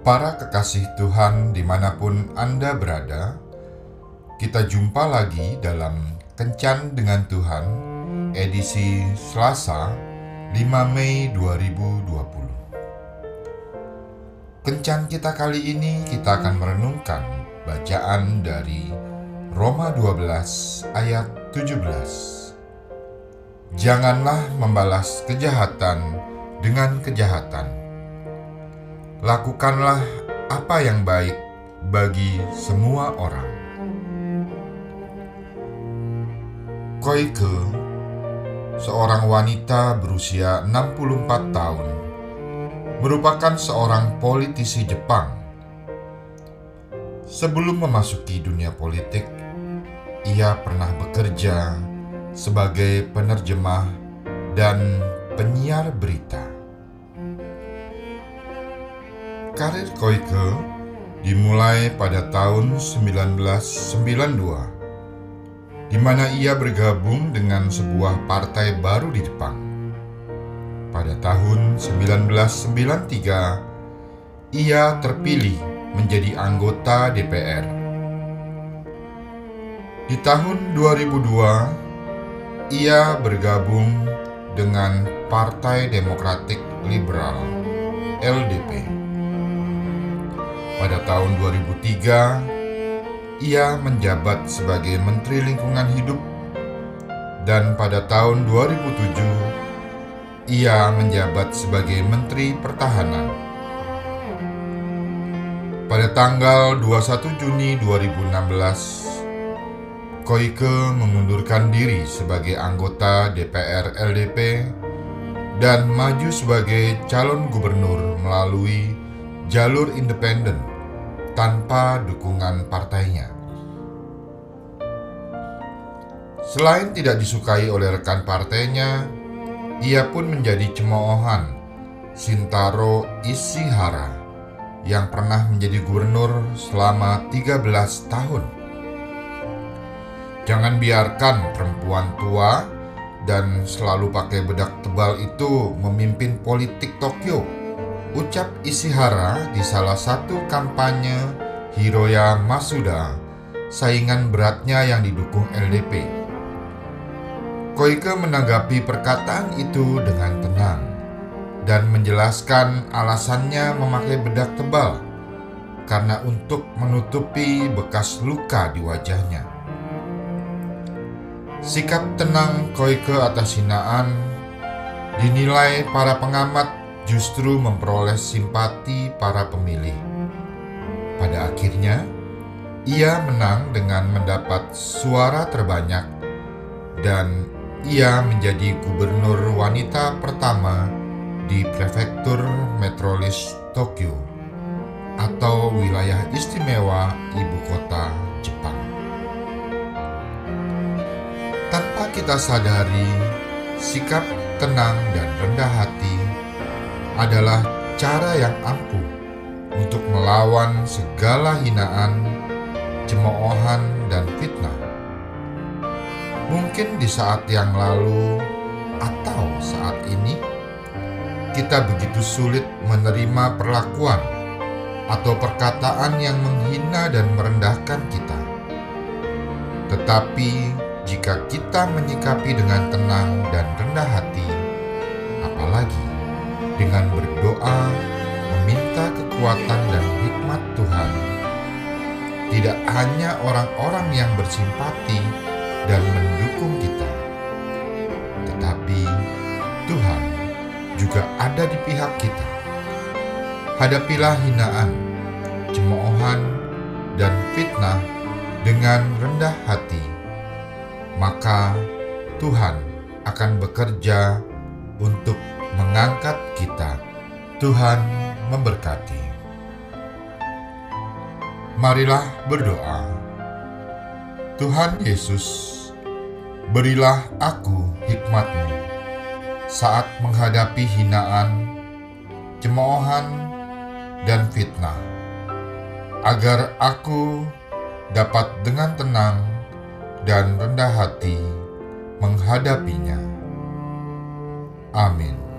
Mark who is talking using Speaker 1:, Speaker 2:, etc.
Speaker 1: Para kekasih Tuhan di mana pun Anda berada, kita jumpa lagi dalam Kencan dengan Tuhan, edisi Selasa 5 Mei 2020. Kencan kita kali ini kita akan merenungkan bacaan dari Roma 12 ayat 17. Janganlah membalas kejahatan dengan kejahatan. Lakukanlah apa yang baik bagi semua orang. Koike, seorang wanita berusia 64 tahun, merupakan seorang politisi Jepang. Sebelum memasuki dunia politik, ia pernah bekerja sebagai penerjemah dan penyiar berita. Karir Koike dimulai pada tahun 1992 di mana ia bergabung dengan sebuah partai baru di Jepang. Pada tahun 1993, ia terpilih menjadi anggota DPR. Di tahun 2002, ia bergabung dengan Partai Demokratik Liberal (LDP). Pada tahun 2003, ia menjabat sebagai Menteri Lingkungan Hidup dan pada tahun 2007 ia menjabat sebagai Menteri Pertahanan. Pada tanggal 21 Juni 2016, Koike mengundurkan diri sebagai anggota DPR LDP dan maju sebagai calon gubernur melalui jalur independen tanpa dukungan partainya. Selain tidak disukai oleh rekan partainya, ia pun menjadi cemoohan Sintaro Ishihara yang pernah menjadi gubernur selama 13 tahun. Jangan biarkan perempuan tua dan selalu pakai bedak tebal itu memimpin politik Tokyo Ucap Ishihara di salah satu kampanye Hiroya Masuda, saingan beratnya yang didukung LDP. Koike menanggapi perkataan itu dengan tenang dan menjelaskan alasannya memakai bedak tebal karena untuk menutupi bekas luka di wajahnya. Sikap tenang Koike atas hinaan dinilai para pengamat justru memperoleh simpati para pemilih. Pada akhirnya, ia menang dengan mendapat suara terbanyak dan ia menjadi gubernur wanita pertama di prefektur metropolis Tokyo atau wilayah istimewa ibu kota Jepang. Tanpa kita sadari, sikap tenang dan rendah hati adalah cara yang ampuh untuk melawan segala hinaan, cemoohan, dan fitnah. Mungkin di saat yang lalu atau saat ini, kita begitu sulit menerima perlakuan atau perkataan yang menghina dan merendahkan kita. Tetapi, jika kita menyikapi dengan tenang dan rendah hati, dengan berdoa, meminta kekuatan dan hikmat Tuhan. Tidak hanya orang-orang yang bersimpati dan mendukung kita, tetapi Tuhan juga ada di pihak kita. Hadapilah hinaan, cemoohan, dan fitnah dengan rendah hati, maka Tuhan akan bekerja untuk mengangkat kita. Tuhan memberkati. Marilah berdoa. Tuhan Yesus, berilah aku hikmatmu saat menghadapi hinaan, cemoohan, dan fitnah, agar aku dapat dengan tenang dan rendah hati menghadapinya. Amin.